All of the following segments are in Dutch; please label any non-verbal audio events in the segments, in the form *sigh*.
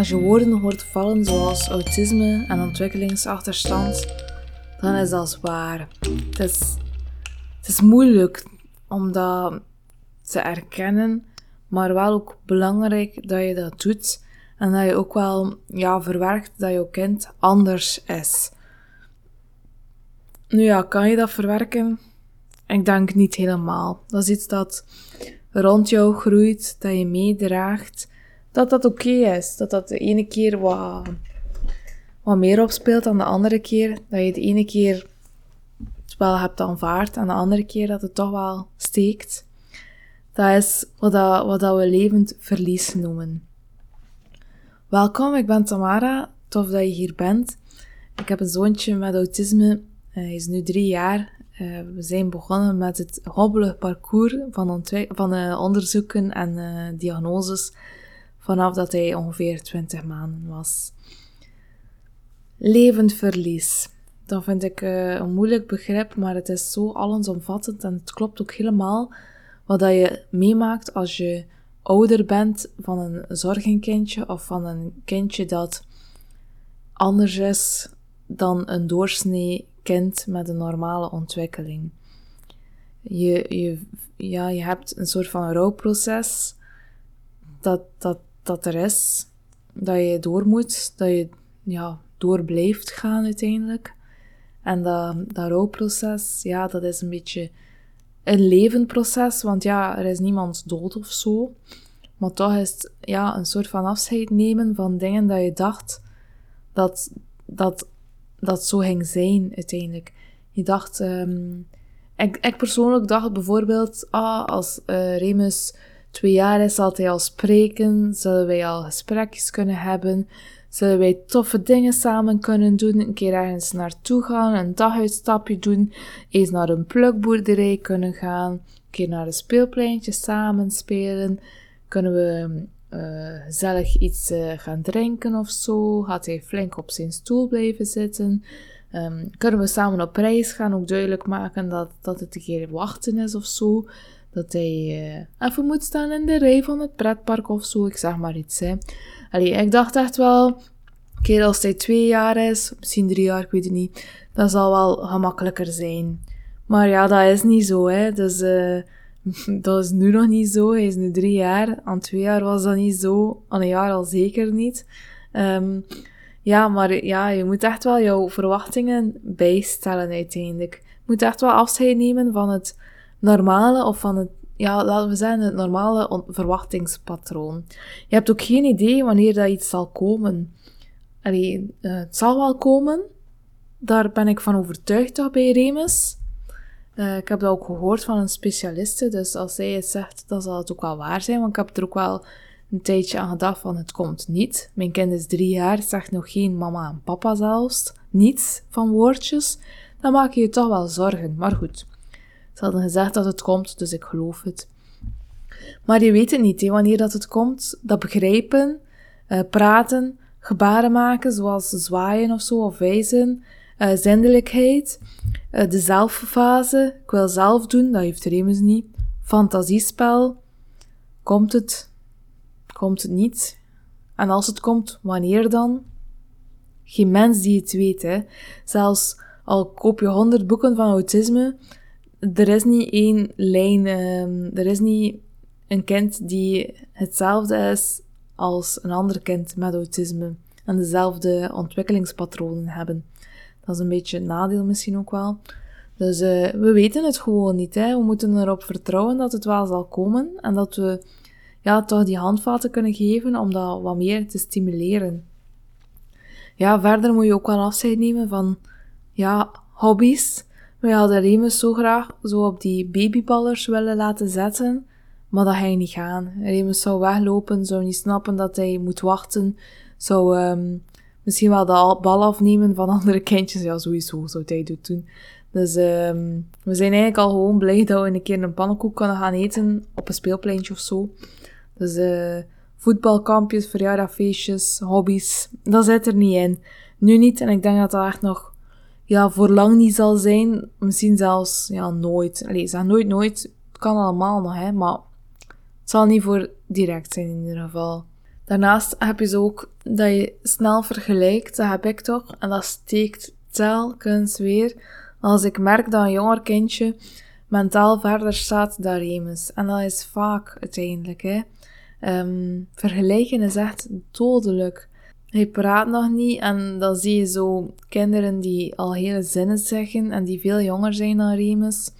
Als je woorden hoort vallen zoals autisme en ontwikkelingsachterstand, dan is dat zwaar. Het is, het is moeilijk om dat te erkennen, maar wel ook belangrijk dat je dat doet en dat je ook wel ja, verwerkt dat jouw kind anders is. Nu ja, kan je dat verwerken? Ik denk niet helemaal. Dat is iets dat rond jou groeit, dat je meedraagt dat dat oké is. Dat dat de ene keer wat, wat meer opspeelt dan de andere keer. Dat je de ene keer het wel hebt aanvaard en de andere keer dat het toch wel steekt. Dat is wat, dat, wat dat we levend verlies noemen. Welkom, ik ben Tamara. Tof dat je hier bent. Ik heb een zoontje met autisme. Hij is nu drie jaar. Uh, we zijn begonnen met het hobbelig parcours van, van uh, onderzoeken en diagnoses vanaf dat hij ongeveer 20 maanden was. Levend verlies. Dat vind ik een moeilijk begrip, maar het is zo allesomvattend en het klopt ook helemaal wat dat je meemaakt als je ouder bent van een zorgenkindje of van een kindje dat anders is dan een doorsnee kind met een normale ontwikkeling. Je, je, ja, je hebt een soort van rouwproces dat, dat dat er is, dat je door moet, dat je ja, door blijft gaan uiteindelijk. En dat, dat rouwproces, ja, dat is een beetje een levend proces, want ja, er is niemand dood of zo. Maar toch is het ja, een soort van afscheid nemen van dingen dat je dacht dat dat, dat zo ging zijn uiteindelijk. Je dacht, um, ik, ik persoonlijk dacht bijvoorbeeld, ah, als uh, Remus twee jaar is, zal hij al spreken, zullen wij al gesprekjes kunnen hebben, zullen wij toffe dingen samen kunnen doen, een keer ergens naartoe gaan, een daguitstapje doen, eens naar een plukboerderij kunnen gaan, een keer naar een speelpleintje samen spelen, kunnen we uh, gezellig iets uh, gaan drinken of zo, gaat hij flink op zijn stoel blijven zitten, um, kunnen we samen op reis gaan, ook duidelijk maken dat, dat het een keer wachten is of zo, dat hij uh, even moet staan in de rij van het pretpark of zo. Ik zeg maar iets, hè. Allee, ik dacht echt wel, keer als hij twee jaar is, misschien drie jaar, ik weet het niet, dat zal wel gemakkelijker zijn. Maar ja, dat is niet zo, hè. Dus *laughs* dat is nu nog niet zo. Hij is nu drie jaar. Aan twee jaar was dat niet zo. Aan een jaar al zeker niet. Um, ja, maar ja, je moet echt wel jouw verwachtingen bijstellen uiteindelijk. Je moet echt wel afscheid nemen van het normale of van het, ja, laten we zeggen, het normale verwachtingspatroon. Je hebt ook geen idee wanneer dat iets zal komen. Allee, uh, het zal wel komen. Daar ben ik van overtuigd toch bij Remus. Uh, ik heb dat ook gehoord van een specialiste, dus als zij het zegt, dan zal het ook wel waar zijn, want ik heb er ook wel een tijdje aan gedacht van het komt niet. Mijn kind is drie jaar, zegt nog geen mama en papa zelfs, niets van woordjes. Dan maak je je toch wel zorgen, maar goed. Ze hadden gezegd dat het komt, dus ik geloof het. Maar je weet het niet, wanneer dat het komt. Dat begrijpen, uh, praten, gebaren maken, zoals zwaaien of zo, of wijzen, uh, de zelffase, ik wil zelf doen, dat heeft Remus niet, fantasiespel, komt het, komt het niet, en als het komt, wanneer dan? Geen mens die het weet, hè. Zelfs al koop je honderd boeken van autisme, er is niet één lijn, um, er is niet een kind die hetzelfde is als een ander kind met autisme en dezelfde ontwikkelingspatronen hebben. Dat is een beetje een nadeel misschien ook wel. Dus uh, we weten het gewoon niet. Hè. We moeten erop vertrouwen dat het wel zal komen en dat we ja, toch die handvaten kunnen geven om dat wat meer te stimuleren. Ja, verder moet je ook wel afscheid nemen van ja, hobby's we hadden Remus zo graag zo op die babyballers willen laten zetten, maar dat ging niet gaan. Remus zou weglopen, zou niet snappen dat hij moet wachten, zou um, misschien wel de bal afnemen van *laughs* andere kindjes. Ja, sowieso zou hij dat doen. Dus um, we zijn eigenlijk al gewoon blij dat we een keer een pannenkoek kunnen gaan eten op een speelpleintje of zo. Dus uh, voetbalkampjes, verjaardagfeestjes, hobby's, dat zit er niet in. Nu niet en ik denk dat dat echt nog ja, voor lang niet zal zijn. Misschien zelfs ja, nooit. Allee, zeg nooit nooit. Het kan allemaal nog, hè. Maar het zal niet voor direct zijn in ieder geval. Daarnaast heb je zo ook dat je snel vergelijkt. Dat heb ik toch. En dat steekt telkens weer. Als ik merk dat een jonger kindje mentaal verder staat dan Remus. En dat is vaak uiteindelijk. Hè. Um, vergelijken is echt dodelijk. Hij praat nog niet en dan zie je zo kinderen die al hele zinnen zeggen en die veel jonger zijn dan Remus,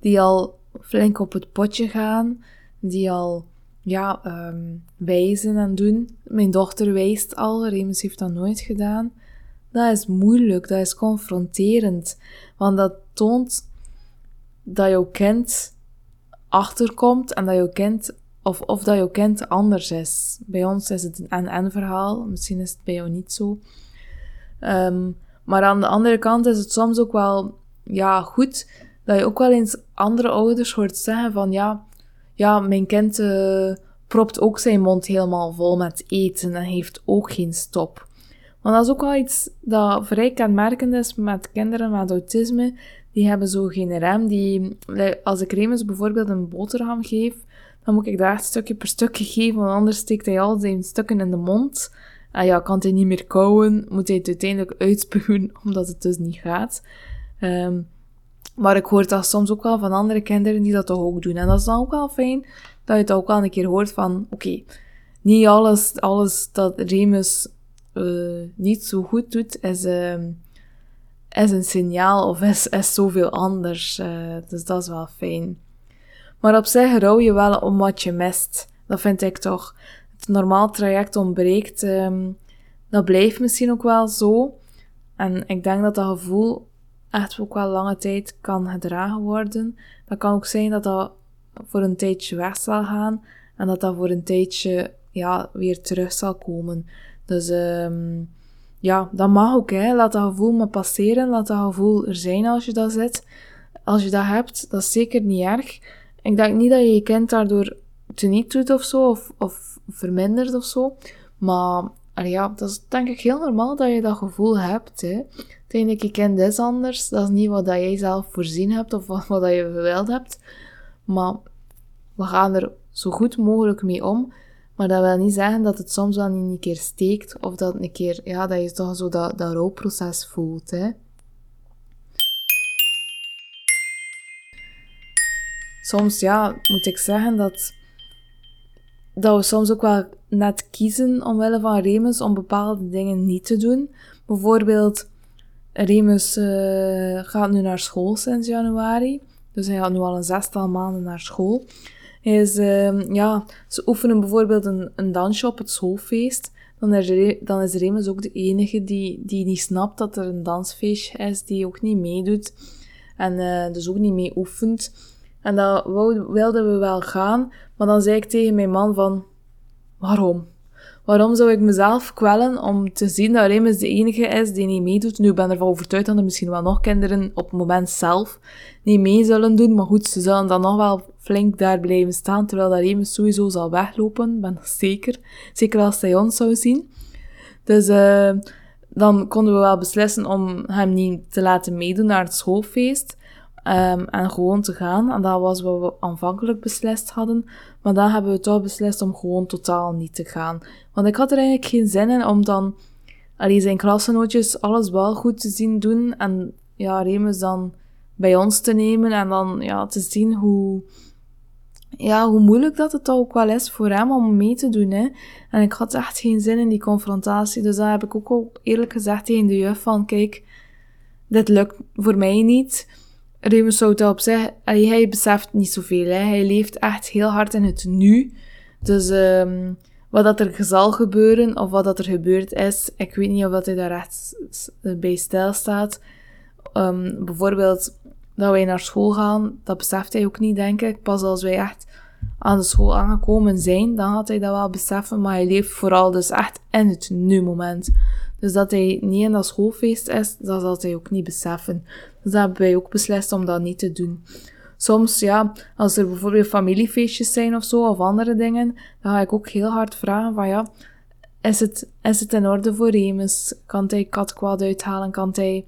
die al flink op het potje gaan, die al ja, um, wijzen en doen. Mijn dochter wijst al, Remus heeft dat nooit gedaan. Dat is moeilijk, dat is confronterend, want dat toont dat jouw kind achterkomt en dat jouw kind of, of dat jouw kind anders is. Bij ons is het een en-en verhaal. Misschien is het bij jou niet zo. Um, maar aan de andere kant is het soms ook wel ja, goed dat je ook wel eens andere ouders hoort zeggen van ja, ja mijn kind uh, propt ook zijn mond helemaal vol met eten en heeft ook geen stop. Want dat is ook wel iets dat vrij kenmerkend is met kinderen met autisme. Die hebben zo geen rem. Die, als ik Remus bijvoorbeeld een boterham geef, dan moet ik daar stukje per stukje geven, want anders steekt hij al zijn stukken in de mond. En ja, kan hij niet meer kauwen, moet hij het uiteindelijk *laughs* uitspuwen, omdat het dus niet gaat. Um, maar ik hoor dat soms ook wel van andere kinderen die dat toch ook doen. En dat is dan ook wel fijn dat je het ook wel een keer hoort van, oké, niet alles, alles dat Remus uh, niet zo goed doet, is, uh, is een signaal of is, is zoveel anders. Uh, dus dat is wel fijn. Maar op zich rouw je wel om wat je mist. Dat vind ik toch. Het normaal traject ontbreekt. Um, dat blijft misschien ook wel zo. En ik denk dat dat gevoel echt ook wel lange tijd kan gedragen worden. Dat kan ook zijn dat dat voor een tijdje weg zal gaan en dat dat voor een tijdje ja, weer terug zal komen. Dus um, ja, dat mag ook. Hè. Laat dat gevoel maar passeren. Laat dat gevoel er zijn als je dat zit. Als je dat hebt, dat is zeker niet erg. Ik denk niet dat je je kind daardoor teniet doet of zo, of, of vermindert of zo. Maar ja, dat is denk ik heel normaal dat je dat gevoel hebt. Hè. Uiteindelijk, je kind is anders. Dat is niet wat jij zelf voorzien hebt of wat, wat dat je gewild hebt. Maar we gaan er zo goed mogelijk mee om. Maar dat wil niet zeggen dat het soms wel niet een keer steekt. Of dat een keer, ja, dat je toch zo dat, dat rouwproces voelt. Hè. soms, ja, moet ik zeggen dat, dat we soms ook wel net kiezen omwille van Remus om bepaalde dingen niet te doen. Bijvoorbeeld, Remus uh, gaat nu naar school sinds januari. Dus hij gaat nu al een zestal maanden naar school. Hij is, uh, ja, ze oefenen bijvoorbeeld een, een dansje op het schoolfeest. Dan is, dan is Remus ook de enige die, die niet snapt dat er een dansfeestje is, die ook niet meedoet. En uh, dus ook niet mee oefent. En dat wilden we wel gaan, maar dan zei ik tegen mijn man van, waarom? Waarom zou ik mezelf kwellen om te zien dat Remus de enige is die niet meedoet? Nu, ik ben ervan overtuigd dat er misschien wel nog kinderen op het moment zelf niet mee zullen doen. Maar goed, ze zullen dan nog wel flink daar blijven staan, terwijl dat Remus sowieso zal weglopen. Ben zeker. Zeker als hij ons zou zien. Dus uh, dan konden we wel beslissen om hem niet te laten meedoen naar het schoolfeest. Um, en gewoon te gaan. En dat was wat we aanvankelijk beslist hadden. Maar dan hebben we toch beslist om gewoon totaal niet te gaan. Want ik had er eigenlijk geen zin in om dan allee, zijn klasgenootjes alles wel goed te zien doen. En ja, Remus dan bij ons te nemen. En dan ja, te zien hoe, ja, hoe moeilijk dat het ook wel is voor hem om mee te doen. Hè. En ik had echt geen zin in die confrontatie. Dus daar heb ik ook al eerlijk gezegd tegen de juf van, kijk, dit lukt voor mij niet. Remus Souta op zich, hij beseft niet zoveel. Hè. Hij leeft echt heel hard in het nu. Dus um, wat dat er zal gebeuren, of wat dat er gebeurd is, ik weet niet of dat hij daar echt bij stilstaat. Um, bijvoorbeeld dat wij naar school gaan, dat beseft hij ook niet, denk ik. Pas als wij echt aan de school aangekomen zijn, dan gaat hij dat wel beseffen. Maar hij leeft vooral dus echt in het nu-moment. Dus dat hij niet in dat schoolfeest is, dat zal hij ook niet beseffen. Dus dat hebben wij ook beslist om dat niet te doen. Soms, ja, als er bijvoorbeeld familiefeestjes zijn of zo, of andere dingen, dan ga ik ook heel hard vragen van, ja, is het, is het in orde voor Remus? Kan hij kwaad uithalen? Kan hij,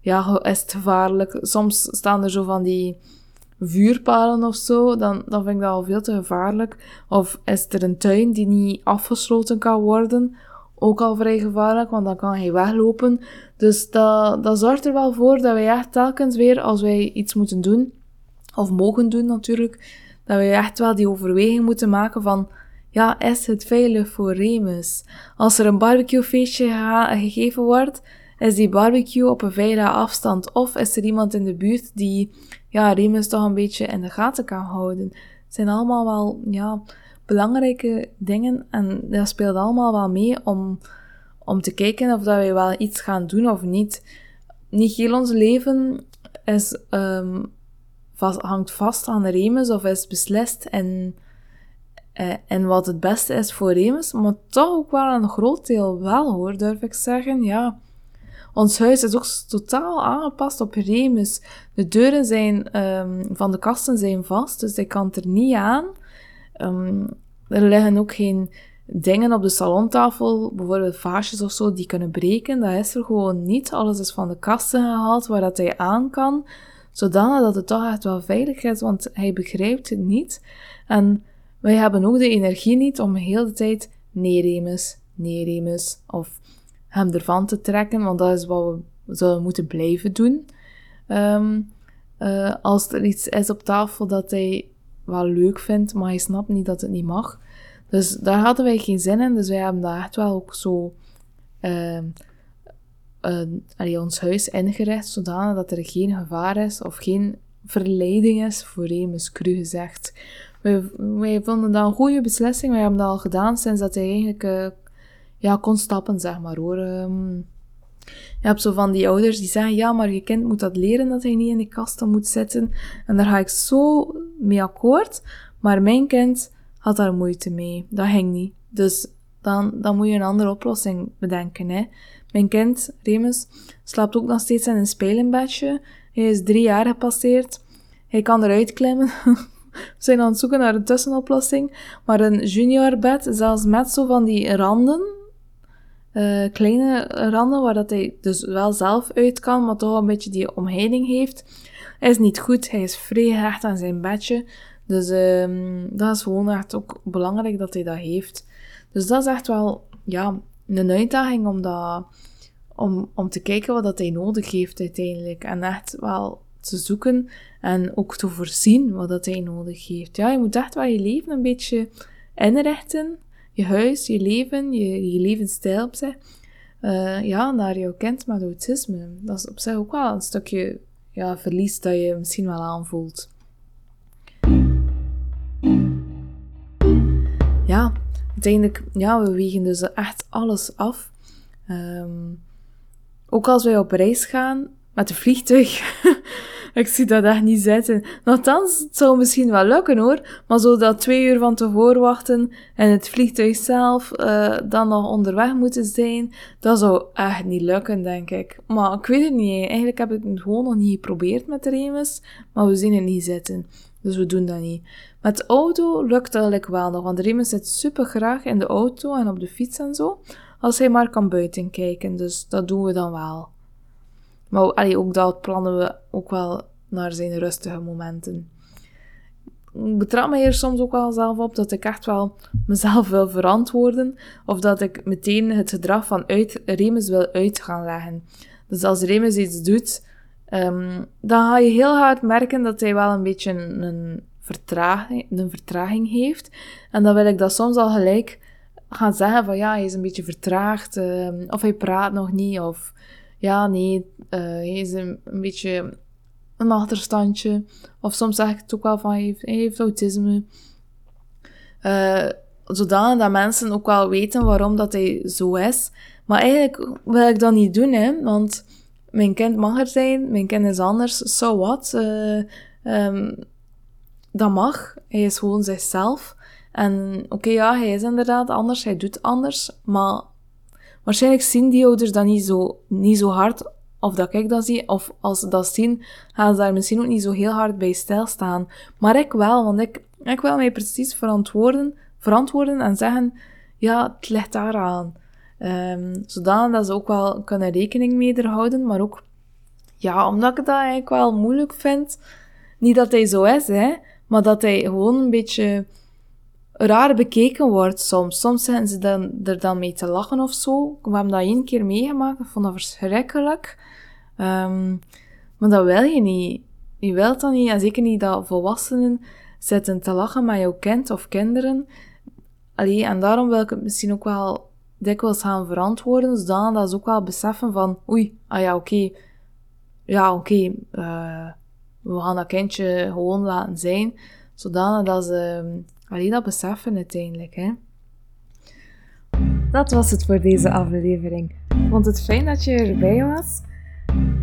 ja, is het gevaarlijk. Soms staan er zo van die vuurpalen of zo, dan, dan vind ik dat al veel te gevaarlijk. Of is er een tuin die niet afgesloten kan worden, ook al vrij gevaarlijk, want dan kan hij weglopen. Dus dat, dat zorgt er wel voor dat wij echt telkens weer, als wij iets moeten doen, of mogen doen natuurlijk, dat wij echt wel die overweging moeten maken van, ja, is het veilig voor Remus? Als er een barbecuefeestje gegeven wordt, is die barbecue op een veilige afstand? Of is er iemand in de buurt die ja, Remus toch een beetje in de gaten kan houden? Het zijn allemaal wel ja, belangrijke dingen en dat speelt allemaal wel mee om, om te kijken of dat wij wel iets gaan doen of niet. Niet heel ons leven is, um, vast, hangt vast aan Remus of is beslist en, eh, en wat het beste is voor Remus, maar toch ook wel een groot deel wel hoor, durf ik zeggen. Ja, ons huis is ook totaal aangepast op Remus. De deuren zijn, um, van de kasten zijn vast, dus ik kan er niet aan. Um, er liggen ook geen dingen op de salontafel, bijvoorbeeld vaasjes of zo, die kunnen breken. Dat is er gewoon niet. Alles is van de kasten gehaald waar dat hij aan kan, zodanig dat het toch echt wel veilig is, want hij begrijpt het niet. En wij hebben ook de energie niet om heel de tijd nee Remus, nee Remus, of hem ervan te trekken, want dat is wat we zouden moeten blijven doen. Um, uh, als er iets is op tafel dat hij wel leuk vindt, maar hij snapt niet dat het niet mag. Dus daar hadden wij geen zin in, dus wij hebben daar echt wel ook zo uh, ons huis ingericht, zodanig dat er geen gevaar is of geen verleiding is, voor Remus cru gezegd. Wij, wij vonden dat een goede beslissing, wij hebben dat al gedaan sinds dat hij eigenlijk uh, ja, kon stappen, zeg maar hoor. Um, je hebt zo van die ouders die zeggen, ja, maar je kind moet dat leren dat hij niet in de kasten moet zitten. En daar ga ik zo mee akkoord. Maar mijn kind had daar moeite mee. Dat ging niet. Dus dan, dan moet je een andere oplossing bedenken. Hè. Mijn kind, Remus, slaapt ook nog steeds in een spelenbedje. Hij is drie jaar gepasseerd. Hij kan eruit klimmen. *laughs* We zijn aan het zoeken naar een tussenoplossing. Maar een juniorbed, zelfs met zo van die randen, uh, kleine randen, waar dat hij dus wel zelf uit kan, maar toch een beetje die omheining heeft, is niet goed. Hij is vrij hecht aan zijn bedje. Dus um, dat is gewoon echt ook belangrijk dat hij dat heeft. Dus dat is echt wel ja, een uitdaging om, om, om te kijken wat dat hij nodig heeft uiteindelijk. En echt wel te zoeken en ook te voorzien wat dat hij nodig heeft. Ja, je moet echt wel je leven een beetje inrichten je huis, je leven, je, je levensstijl op zich, uh, ja, naar jouw kind met autisme. Dat is op zich ook wel een stukje ja, verlies dat je misschien wel aanvoelt. Ja, uiteindelijk, ja, we wegen dus echt alles af. Um, ook als wij op reis gaan met een vliegtuig, *laughs* ik zie dat echt niet zitten. Nochtans, het zou misschien wel lukken hoor, maar zo dat twee uur van tevoren wachten en het vliegtuig zelf uh, dan nog onderweg moeten zijn, dat zou echt niet lukken, denk ik. Maar ik weet het niet. Eigenlijk heb ik het gewoon nog niet geprobeerd met de Remus, maar we zien het niet zitten. Dus we doen dat niet. Met de auto lukt het eigenlijk wel nog, want de Remus zit super graag in de auto en op de fiets en zo, als hij maar kan buiten kijken. Dus dat doen we dan wel. Maar ook dat plannen we ook wel naar zijn rustige momenten. Ik betrap me hier soms ook wel zelf op dat ik echt wel mezelf wil verantwoorden. Of dat ik meteen het gedrag van uit, Remus wil uit gaan leggen. Dus als Remus iets doet, um, dan ga je heel hard merken dat hij wel een beetje een, vertraging, een vertraging heeft. En dan wil ik dat soms al gelijk gaan zeggen van ja, hij is een beetje vertraagd. Um, of hij praat nog niet. Of ja, nee, uh, hij is een, beetje een achterstandje. Of soms zeg ik het ook wel van, hij heeft, autisme. Uh, zodanig dat mensen ook wel weten waarom dat hij zo is. Maar eigenlijk wil ik dat niet doen, hè. Want mijn kind mag er zijn, mijn kind is anders, so what. Uh, um, dat mag. Hij is gewoon zichzelf. En oké, ja, hij is inderdaad anders, hij doet anders, maar Waarschijnlijk zien die ouders dat niet zo, niet zo hard, of dat ik dat zie, of als ze dat zien, gaan ze daar misschien ook niet zo heel hard bij stilstaan. Maar ik wel, want ik, ik wil mij precies verantwoorden, verantwoorden en zeggen, ja, het ligt daaraan. Um, zodanig dat ze ook wel kunnen rekening mee houden, maar ook Ja, omdat ik dat eigenlijk wel moeilijk vind. Niet dat hij zo is, hè, maar dat hij gewoon een beetje raar bekeken wordt soms. Soms zijn ze dan, er dan mee te lachen of zo. We hebben dat één keer meegemaakt, ik vond dat verschrikkelijk. Um, maar dat wil je niet. Je wilt dat niet, en zeker niet dat volwassenen zitten te lachen met jouw kind of kinderen. Allee, en daarom wil ik het misschien ook wel dikwijls gaan verantwoorden, zodat dat ze ook wel beseffen van, oei, ah ja, oké, ja, oké, uh, we gaan dat kindje gewoon laten zijn, zodanig dat ze allee, dat beseffen uiteindelijk, hè. Dat was het voor deze aflevering. Vond het fijn dat je erbij was.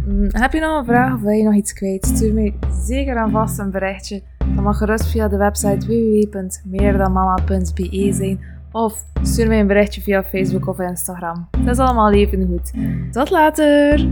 Mm, heb je nog een vraag of wil je nog iets kwijt? Stuur mij zeker aan vast een berichtje. Dat mag gerust via de website www.meerdanmama.be zijn. Of stuur mij een berichtje via Facebook of Instagram. Dat is allemaal even goed. Tot later!